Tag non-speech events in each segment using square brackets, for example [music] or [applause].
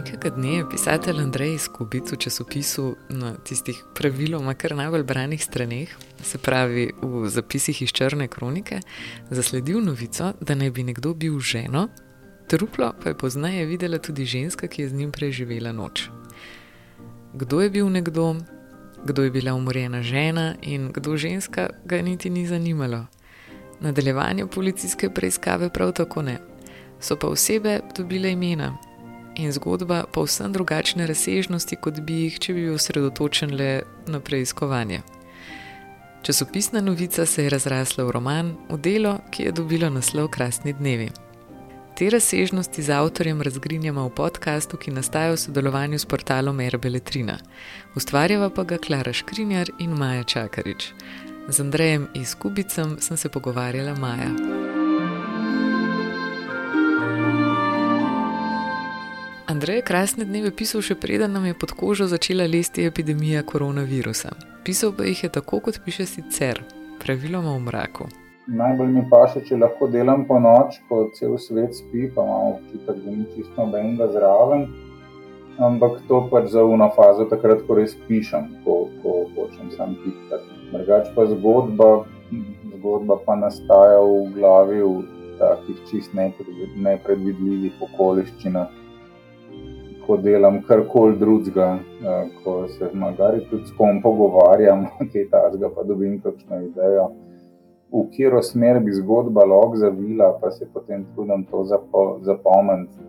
Nekega dne je pisatelj Andrej Skubic v časopisu na tistih praviloma kar najbolj branih straneh, se pravi v zapisih iz Črne kronike, zasledil novico, da naj bi nekdo bil ženo, truplo pa je poznaje videla tudi ženska, ki je z njim preživela noč. Kdo je bil nekdo, kdo je bila umorjena žena in kdo ženska, ga niti ni zanimalo. Nadaljevanje policijske preiskave prav tako ne. So pa osebe dobile imena in zgodba povsem drugačne razsežnosti, kot bi jih, če bi bil osredotočen le na preiskovanje. Časopisna novica se je razrasla v roman, v delo, ki je dobilo naslov Krasni dnevi. Te razsežnosti z avtorjem razgrinjamo v podkastu, ki nastaja v sodelovanju s portalom Erbeletrina. Ustvarjava pa ga Klara Škrinjar in Maja Čakarič. Z Andrejem iz Kubicem sem se pogovarjala Maja. Andrej je krasne dneve pisal še preden nam je pod kožo začela lesti epidemija koronavirusa. Pisal pa jih je tako, kot piše sicer, praviloma v mraku. Najbolj mi pa še, če lahko delam po noč, ko cel svet spi, pa imamo občutek, da ni čisto nobenega zraven. Ampak to pač za uno fazo, takrat, ko res pišem, ko, ko hočem sam pisati. Drugač pa zgodba, zgodba pa nastaja v glavi v takih čist nepredvidljivih okoliščinah ko delam karkoli drugega, ko se magari tudi s kom pogovarjam, [laughs] kaj tasga, pa dobim kakšno idejo, v katero smer bi zgodba lahko zavila, pa se potem trudim to zapomniti,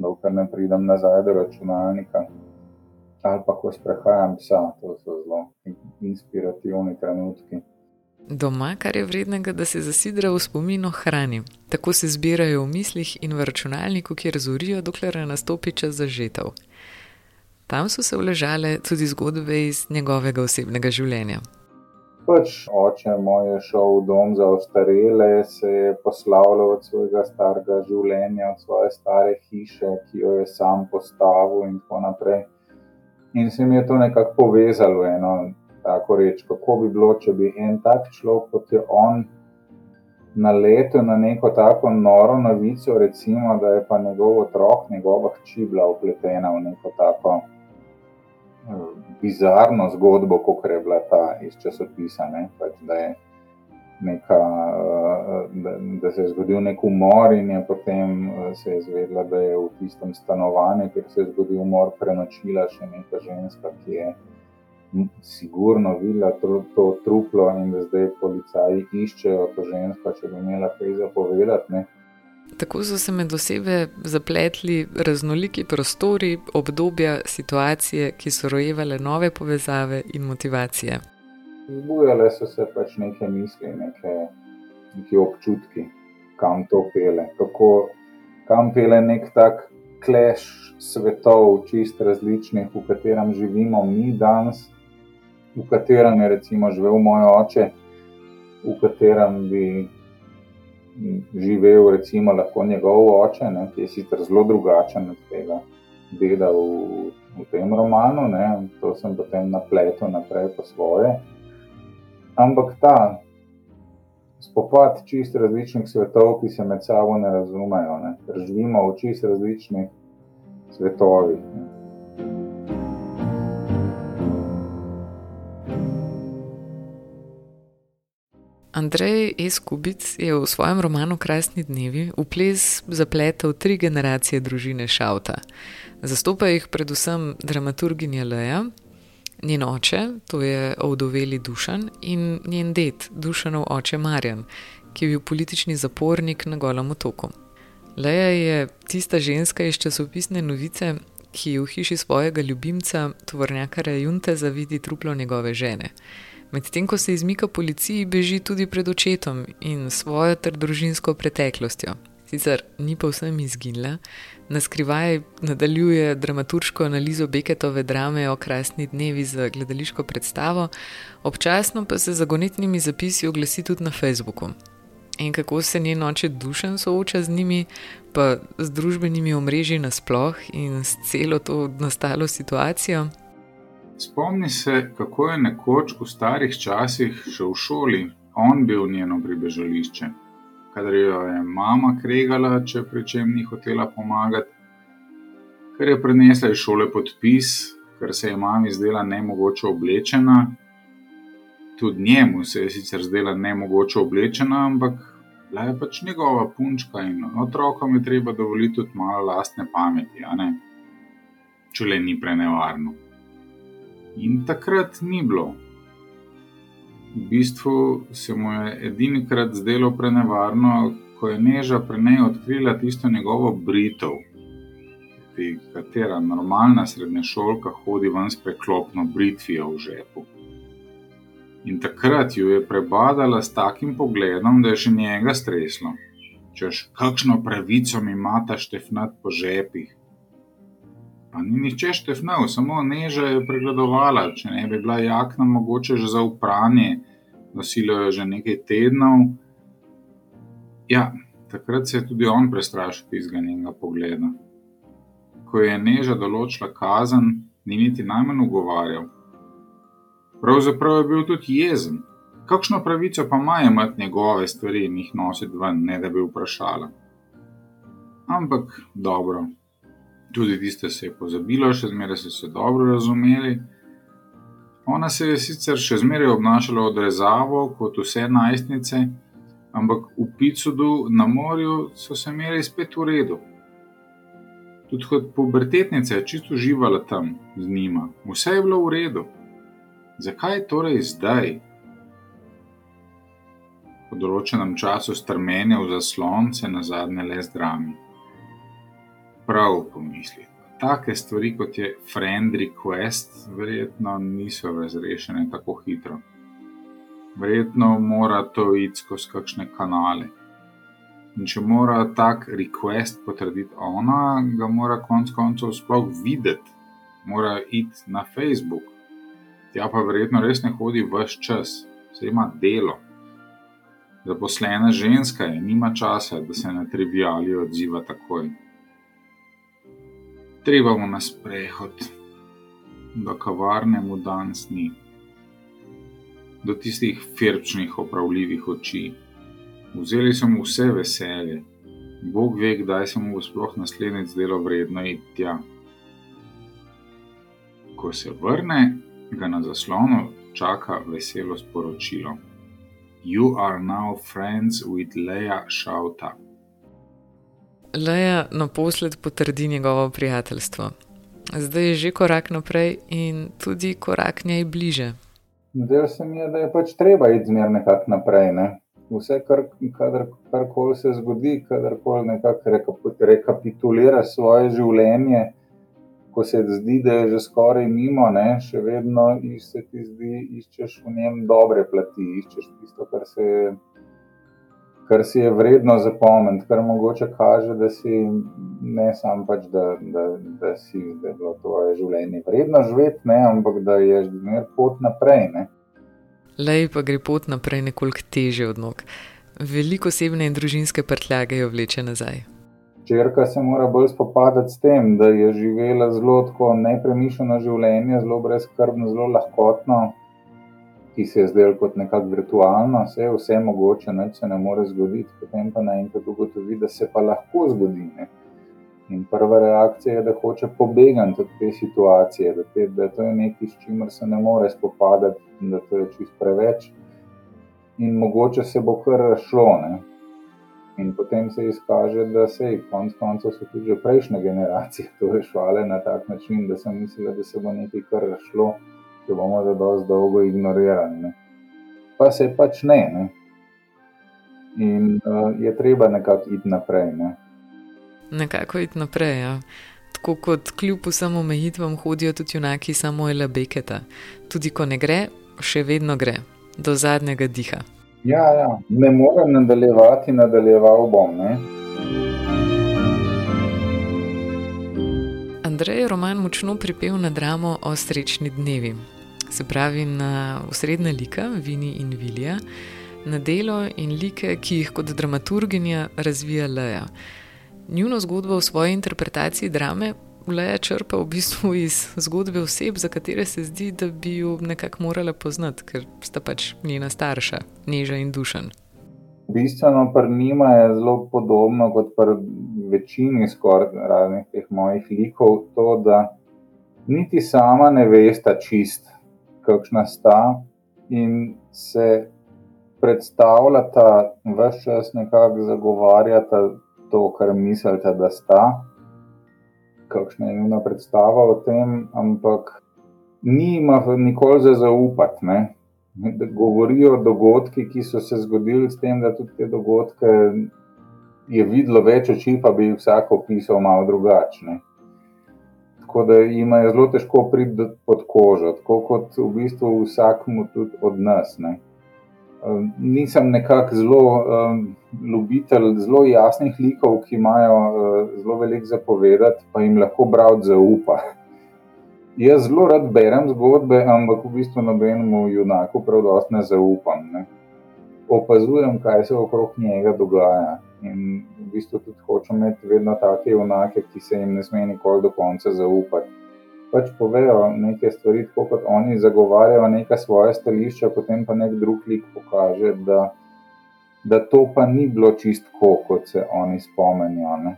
dokler ne pridem nazaj do računalnika. Ali pa ko sprehajam psa, to so zelo inspirativni trenutki. Doma, kar je vrednega, da se zasidra v spominu hrani. Tako se zbirajo v mislih in v računalniku, kjer zorijo, dokler ne nastopi čas za žetev. Tam so se vležale tudi zgodbe iz njegovega osebnega življenja. Pač oče moj je šel v dom za ostarele, se je poslavljal od svojega starega življenja, od svoje stare hiše, ki jo je sam postavil, in tako naprej. In se mi je to nekako povezalo eno tako reči, kako bi bilo, če bi en tak človek kot je on naletel na neko tako noro novico, recimo, da je pa njegov otrok, njegova hči bila upletena v neko tako uh, bizarno zgodbo, kot je bila ta iz časopisa. Ne? Pač, da, je neka, uh, da, da se je zgodil nek umor in je potem uh, se je zvedla, da je v tistem stanovanju, kjer se je zgodil umor, prenočila še neka ženska, ki je sigurno videla to, to truplo in da zdaj policaji iščejo to žensko, če bi imela kaj zapovedati. Ne. Tako so se med osebe zapletli raznoliki prostori, obdobja, situacije, ki so rojevale nove povezave in motivacije. Zbujale so se pač neke misli, neke, neke občutki, kam to pele. Kako, kam pele nek tak kleš svetov, čist različnih, v katerem živimo mi danes, v katerem je recimo živel moj oče, v katerem bi živel recimo lahko njegov oče, ne, ki je sicer zelo drugačen od tega dela v, v tem romanu, ne, to sem potem napletel naprej po svoje. Ampak ta spopad čist različnih svetov, ki se med sabo ne razumejo, ne, ker živimo v čist različnih svetovih. Ne. Andrej Eskubic je v svojem romanu Krasni dnevi v ples zapletel tri generacije družine Šauta. Zastopa jih predvsem dramaturginja Leja, njen oče, to je ovdoveli Dušan, in njen ded, Dušanov oče Marjan, ki je bil politični zapornik na Golem otoku. Leja je tista ženska iz časopisne novice, ki v hiši svojega ljubimca, tovornjaka Junta, zavidi truplo njegove žene. Medtem ko se izmika policiji, beži tudi pred očetom in svojo ter družinsko preteklostjo. Sicer ni povsem izginila, na skrivaj nadaljuje dramaturško analizo Beketove drame o krasni dnevi za gledališko predstavo, občasno pa se zagonetnimi zapisi oglasi tudi na Facebooku. In kako se njen oče dušen sooča z njimi, pa z družbenimi omrežji nasploh in s celo to nastalo situacijo. Spomni se, kako je nekoč v starih časih še v šoli on bil njeno pribežališče, kadar jo je mama kregala, če pri čem ni hotela pomagati, ker je prenesla iz šole podpis, ker se je mami zdela ne mogoče oblečena. Tudi njemu se je sicer zdela ne mogoče oblečena, ampak bila je pač njegova punčka in otrokom je treba dovoliti tudi malo lastne pameti, če le ni prenevarno. In takrat ni bilo. V bistvu se mu je edinkrat zdelo prenevarno, ko je neža pri njej odkrila tisto njegovo britev, pri katera normalna srednješolka hodi ven s preklopno britvijo v žepu. In takrat jo je prebadala s takim pogledom, da je še njega streslo. Češ, kakšno pravico mi imata štefnat po žepih. Pa ni nihče štefnal, samo neža je pregledovala, če ne bi bila jakna mogoče že za upranje, nosila jo že nekaj tednov. Ja, takrat se je tudi on prestrašil tistega njenega pogleda ko je neža določila kazen, ni niti najmanj ugovarjal. Pravzaprav je bil tudi jezen. Kakšno pravico pa ima imeti njegove stvari in jih nositi ven, ne da bi vprašala. Ampak dobro, tudi tiste se je pozabilo, še zmeraj so se dobro razumeli. Ona se je sicer še zmeraj obnašala odrezavo kot vse najstnice, ampak v Picudu na morju so se imeli spet v redu. Tudi kot pubertetnica je čisto uživala tam z njima, vse je bilo v redu. Zakaj torej zdaj? Po določenem času strmenja v zaslon se na zadnje le zdrami. Prav pomisli. Take stvari kot je friend request, verjetno niso razrešene tako hitro. Verjetno mora to iti skozi kakšne kanale. In če mora tak request potrditi ona, ga mora konec koncev sploh videti, mora iti na Facebook. Tja pa verjetno res ne hodi vse čas, se ima delo. Zaposlena ženska je, nima časa, da se na trivijali odziva takoj. Treba mu na sprehod, do kavarne mu danes ni, do tistih firčnih, opravljivih oči. Vzeli so mu vse veselje, Bog ve, kdaj se mu bo sploh naslednjič zdelo vredno iti tja. Ko se vrne, ga na zaslonu čaka veselo sporočilo: You are now friends with Leja Šauta. Leja naposled potrdi njegovo prijateljstvo. Zdaj je že korak naprej in tudi korak njej bliže. Zdaj se mi je, da je pač treba iti zmerno nekako naprej. Ne? vse, kar kar koli se zgodi, kadar koli nekako rekapitulira svoje življenje, ko se ti zdi, da je že skoraj mimo, ne, še vedno se ti zdi, iščeš v njem dobre plati, iščeš tisto, kar se je. Kar si je vredno zapomniti, kar mogoče kaže, da si ne samo, pač, da, da, da, si, da je bilo tvoje življenje vredno živeti, ne, ampak da je že zmeraj pot naprej. Ne. Lej pa gre pot naprej nekoliko teže od nog. Veliko osebne in družinske prtljage jo vleče nazaj. Črka se mora bolj spopadati s tem, da je živela zelo tako nepremišljeno življenje, zelo brezkrbno, zelo lahkotno, ki se je zdelo kot nekako virtualno, vse je vse mogoče, nič se ne more zgoditi, potem pa naenkrat ugotovi, da se pa lahko zgodi. Ne? In prva reakcija je, da hoče pobegati od te situacije, da, te, da to je nekaj, s čimer se ne more spopadati, in da to je čist preveč. In mogoče se bo kar šlo. Ne? In potem se izkaže, da se je konec koncev tudi prejšnje generacije to rešvale na tak način, da sem mislila, da se bo nekaj kar šlo, če bomo za dosti dolgo ignorirali. Ne? Pa se pač ne. ne? In uh, je treba nekako iti naprej. Ne? nekako iti naprej. Ja. Tako kot kljub vsem omejitvam hodijo tudi junaki Samuela Beketa. Tudi ko ne gre, še vedno gre, do zadnjega diha. Ja, ja. ne morem nadaljevati, nadaljeval bom. Ne? Andrej je roman močno pripel na dramo o srečni dnevi, se pravi na osrednja lika Vini in Vilija, na delo in like, ki jih kot dramaturginja razvija Leja njuno zgodbo v svoji interpretaciji drame Leja črpa v bistvu iz zgodbe oseb, za katere se zdi, da bi jo nekako morala poznati, ker sta pač njena starša, Neža in Dušan. Bistveno pri njima je zelo podobno kot pri večini skoraj raznih teh mojih likov to, da niti sama ne veste čist, kakšna sta in se predstavljata, vse čas nekako zagovarjata to, kar mislite, da sta. Kakšna je njuna predstava o tem, ampak ni jima nikoli za zaupati. Ne? Da govorijo o dogodkih, ki so se zgodili, s tem, da tudi te dogodke je videlo več oči, pa bi jih vsak opisal malo drugačne tako da jim je zelo težko priti pod kožo, tako kot v bistvu vsakmu tudi od nas. Ne. Ehm, nisem nekako zelo um, ljubitelj zelo jasnih likov, ki imajo uh, zelo veliko zapovedati, pa jim lahko brati zaupa. Jaz zelo rad berem zgodbe, ampak v bistvu nobenemu junaku prav dosti ne zaupam. Ne. Opazujem, kaj se okrog njega dogaja. In v bistvu tudi hočem imeti vedno take junake, ki se jim ne sme nikoli do konca zaupati. Pač povejo neke stvari, tako kot oni zagovarjajo neka svoje stališča, potem pa nek drug lik pokaže, da, da to pa ni bilo čistko, kot se oni spomenijo. Ne.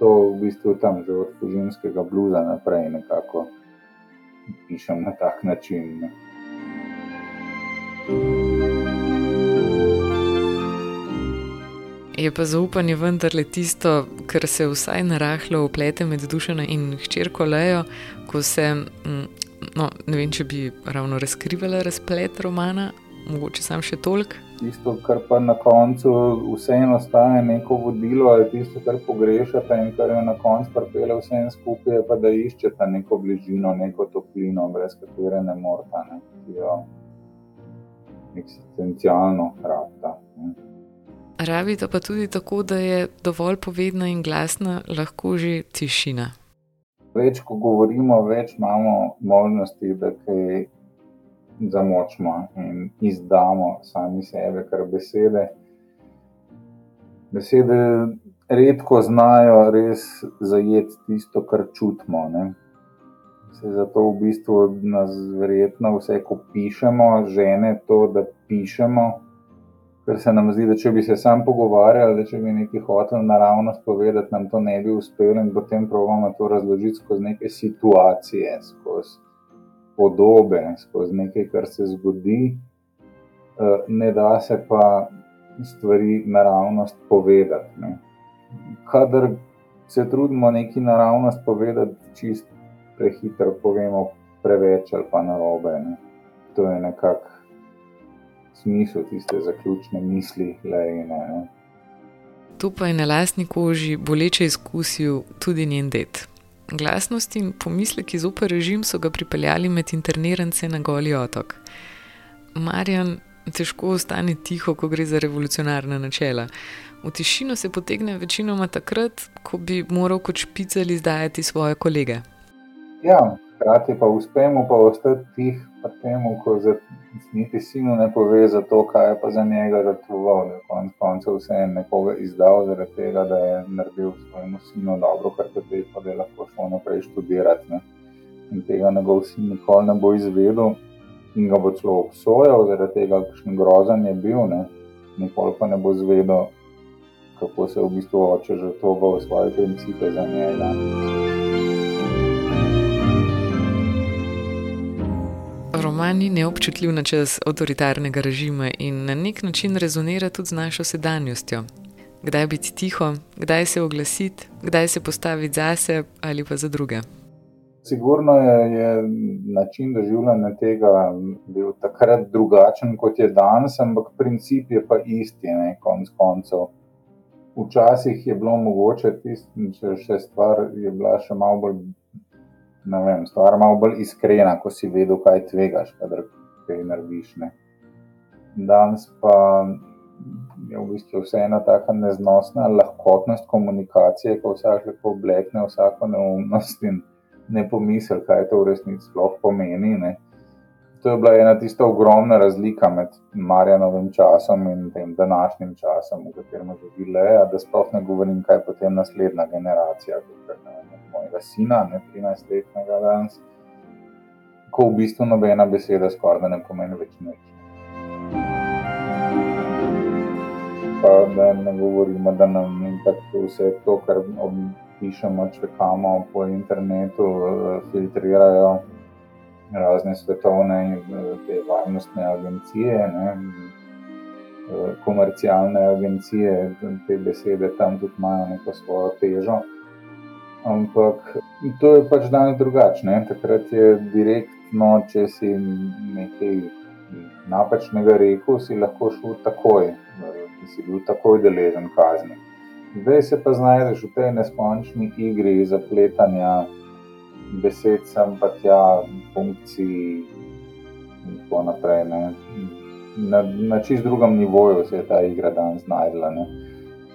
To v bistvu tam že od fužinskega bluza naprej nekako pišem na tak način. Ne. Je pa zaupanje vendarle tisto, kar se vsaj narahlo uplete med dušeno in hčerko Lejo, ko se, mm, no, ne vem, če bi ravno razkrivala razplet romana, mogoče sam še toliko. Tisto, kar pa na koncu vseeno ostane neko vodilo, ali tisto, kar pogrešate in kar je na koncu pripele vse skupaj, je pa da iščete neko bližino, neko toplino, brez katere ne morete, ne, ki jo eksistencialno hrata. Rabite pa tudi tako, da je dovolj povedna in glasna, lahko že tišina. Več, ko govorimo, več imamo možnosti, da kaj zamočimo in izdamo sami sebe, kar besede. Besede redko znajo res zajeti tisto, kar čutimo. Ne? Zato v bistvu nas verjetno vse, ko pišemo, žene to, da pišemo ker se nam zdi, da če bi se sam pogovarjali, da če bi nekaj hotel naravnost povedati, nam to ne bi uspelo in potem pravimo to razložiti skozi neke situacije, skozi podobe, skozi nekaj, kar se zgodi. Eh, ne da se pa stvari naravnost povedati. Ne. Kadar se trudimo nekaj naravnost povedati, čist prehitro povemo preveč ali pa narobe. Ne. To je nekako smisel tiste zaključne misli, le ena. To pa je na lastni koži boleče izkusil tudi njen det. Glasnost in pomisleki zoper režim so ga pripeljali med internirance na Goli otok. Marjan težko ostane tiho, ko gre za revolucionarna načela. V tišino se potegne večinoma takrat, ko bi moral kot špicali izdajati svoje kolege. Ja, hkrati pa uspemo pa ostati tih, pa temu, ko za niti sinu ne pove za to, kaj je pa za njega žrtvoval, da je konec koncev vse en nekoga izdal zaradi tega, da je naredil svojemu sinu dobro, kar te pa je lahko šlo naprej študirati. Ne. In tega njegov sin nikoli ne bo izvedel in ga bo celo obsojal zaradi tega, kakšen grozen je bil, ne. nikoli pa ne bo zvedel, kako se v bistvu oče žrtvoval svoje principe za njega. Roman ni neobčutljiv na čas avtoritarnega režima in na nek način rezonira tudi z našo sedanjostjo. Kdaj biti tiho, kdaj se oglasiti, kdaj se postaviti zase ali pa za druge. Sigurno je, je način doživljanja tega bil takrat drugačen kot je danes, ampak princip je pa isti, ne konc koncev. Včasih je bilo mogoče, da je stvar bila še malo bolj vem, stvar malo bolj iskrena, ko si vedel, kaj tvegaš, kadar kaj narediš. Ne. Danes pa je v bistvu vse ena taka neznosna lahkotnost komunikacije, ko vsak lahko oblekne vsako neumnost in ne pomisli, kaj to v resnici sploh pomeni. Ne. To je bila ena tista ogromna razlika med Marjanovim časom in tem današnjim časom, v katerem živi Leja, da sploh ne govorim, kaj potem naslednja generacija, kot je mojega sina, ne 13-letnega danes, ko v bistvu nobena beseda skoraj ne pomeni več nič. Pa da ne govorimo, da nam vse to, kar pišemo, čekamo po internetu, filtrirajo razne svetovne te varnostne agencije. Ne, Komercialne agencije, te besede tam tudi imajo neko svojo težo. Ampak to je pač danes drugače. Takrat je direktno, če si nekaj napačnega rekel, si lahko šel takoj in si bil takoj deležen kazni. Zdaj se pa znajdeš v tej neskončni igri zapletanja besed, sem pa tja, funkcij in tako naprej. Ne. Na, na čist drugem nivoju se je ta igra danes znašla.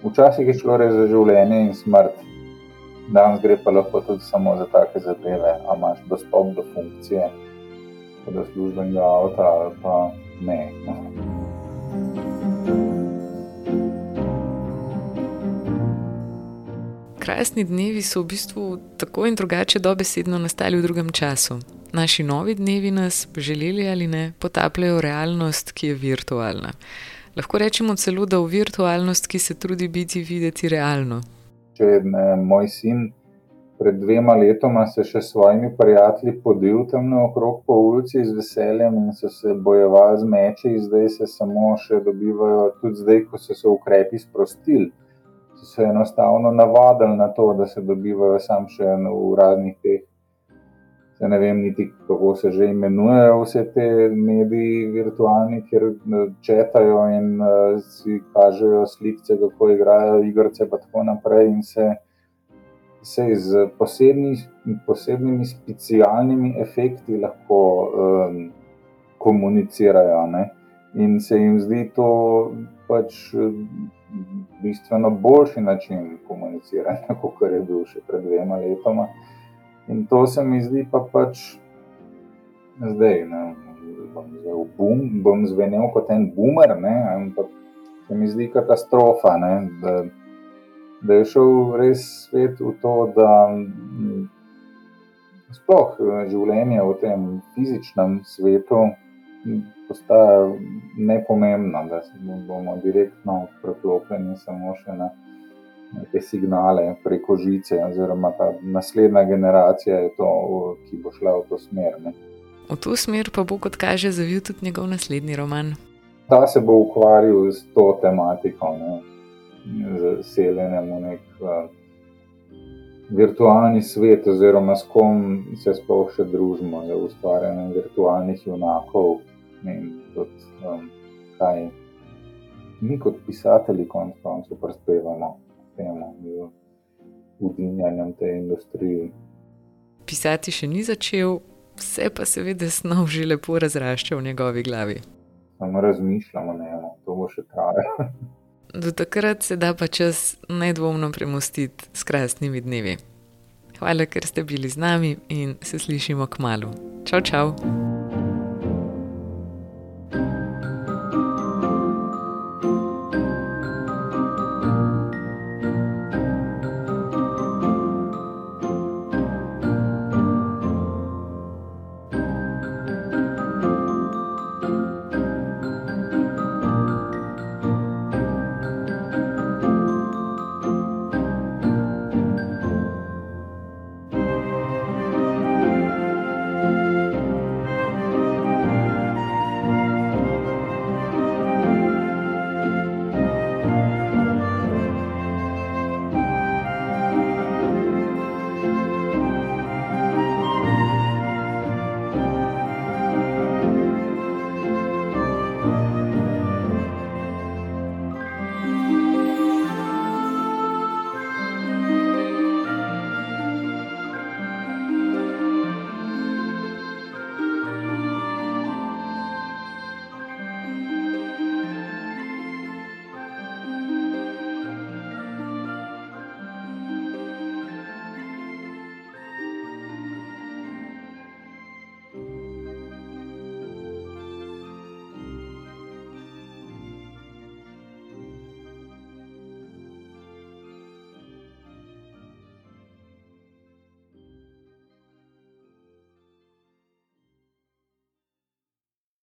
Včasih je šlo res za življenje in smrt, danes gre pa lahko tudi samo za take zadeve, a imaš dostop do funkcije, do službenega avta ali pa ne. Krasni dnevi so v bistvu tako in drugače dobesedno nastali v drugem času. Naši novi dnevi nas, želeli ali ne, potapljajo v realnost, ki je virtualna. Lahko rečemo celo, da v virtualnost, ki se trudi biti videti realno. Če je moj sin pred dvema letoma se še s svojimi prijatelji podil tam naokrog po ulici z veseljem in so se bojevali z meči, zdaj se samo še dobivajo, tudi zdaj, ko so se ukrepi sprostili. So se enostavno navadili na to, da se dobivajo sam še v raznih teh. Se ne vem, niti kako se že imenujejo vse te mediji, virtualni, kjer četajo in uh, si kažejo slike, kako igrajo igrice, in tako naprej. In se se z posebni, posebnimi specialnimi efekti lahko um, komunicirajo. Ne? In se jim zdi to pač bistveno boljši način komuniciranja, [laughs] kot je bil še pred dvema letoma. In to se mi zdi pa pač zdaj. Ne? Bom, bum, bom zvenel kot en boomer, ne? ampak se mi zdi katastrofa. Ne? Da, da je šel res svet v to, da sploh življenje v tem fizičnem svetu postaja nepomembno, da bomo direktno preklopljeni samo še na neke signale preko žice, oziroma ta naslednja generacija je to, ki bo šla v to smer. Ne. V to smer pa bo, kot kaže, zavil tudi njegov naslednji roman. Ta se bo ukvarjal s to tematiko. Ne z seljenjem v nek uh, virtualni svet, oziroma s kom se sploh še družimo, za ustvarjanje virtualnih junakov in tudi um, kaj mi kot pisatelji konec koncev prispevamo k temu udinjanjem te industrije. Pisati še ni začel, vse pa seveda snov že lepo razrašča v njegovi glavi. Samo razmišljamo, ne, to bo še trajalo. [laughs] Do takrat se da pa čas nedvomno premustiti s krasnimi dnevi. Hvala, ker ste bili z nami in se slišimo k malu. Čau, čau!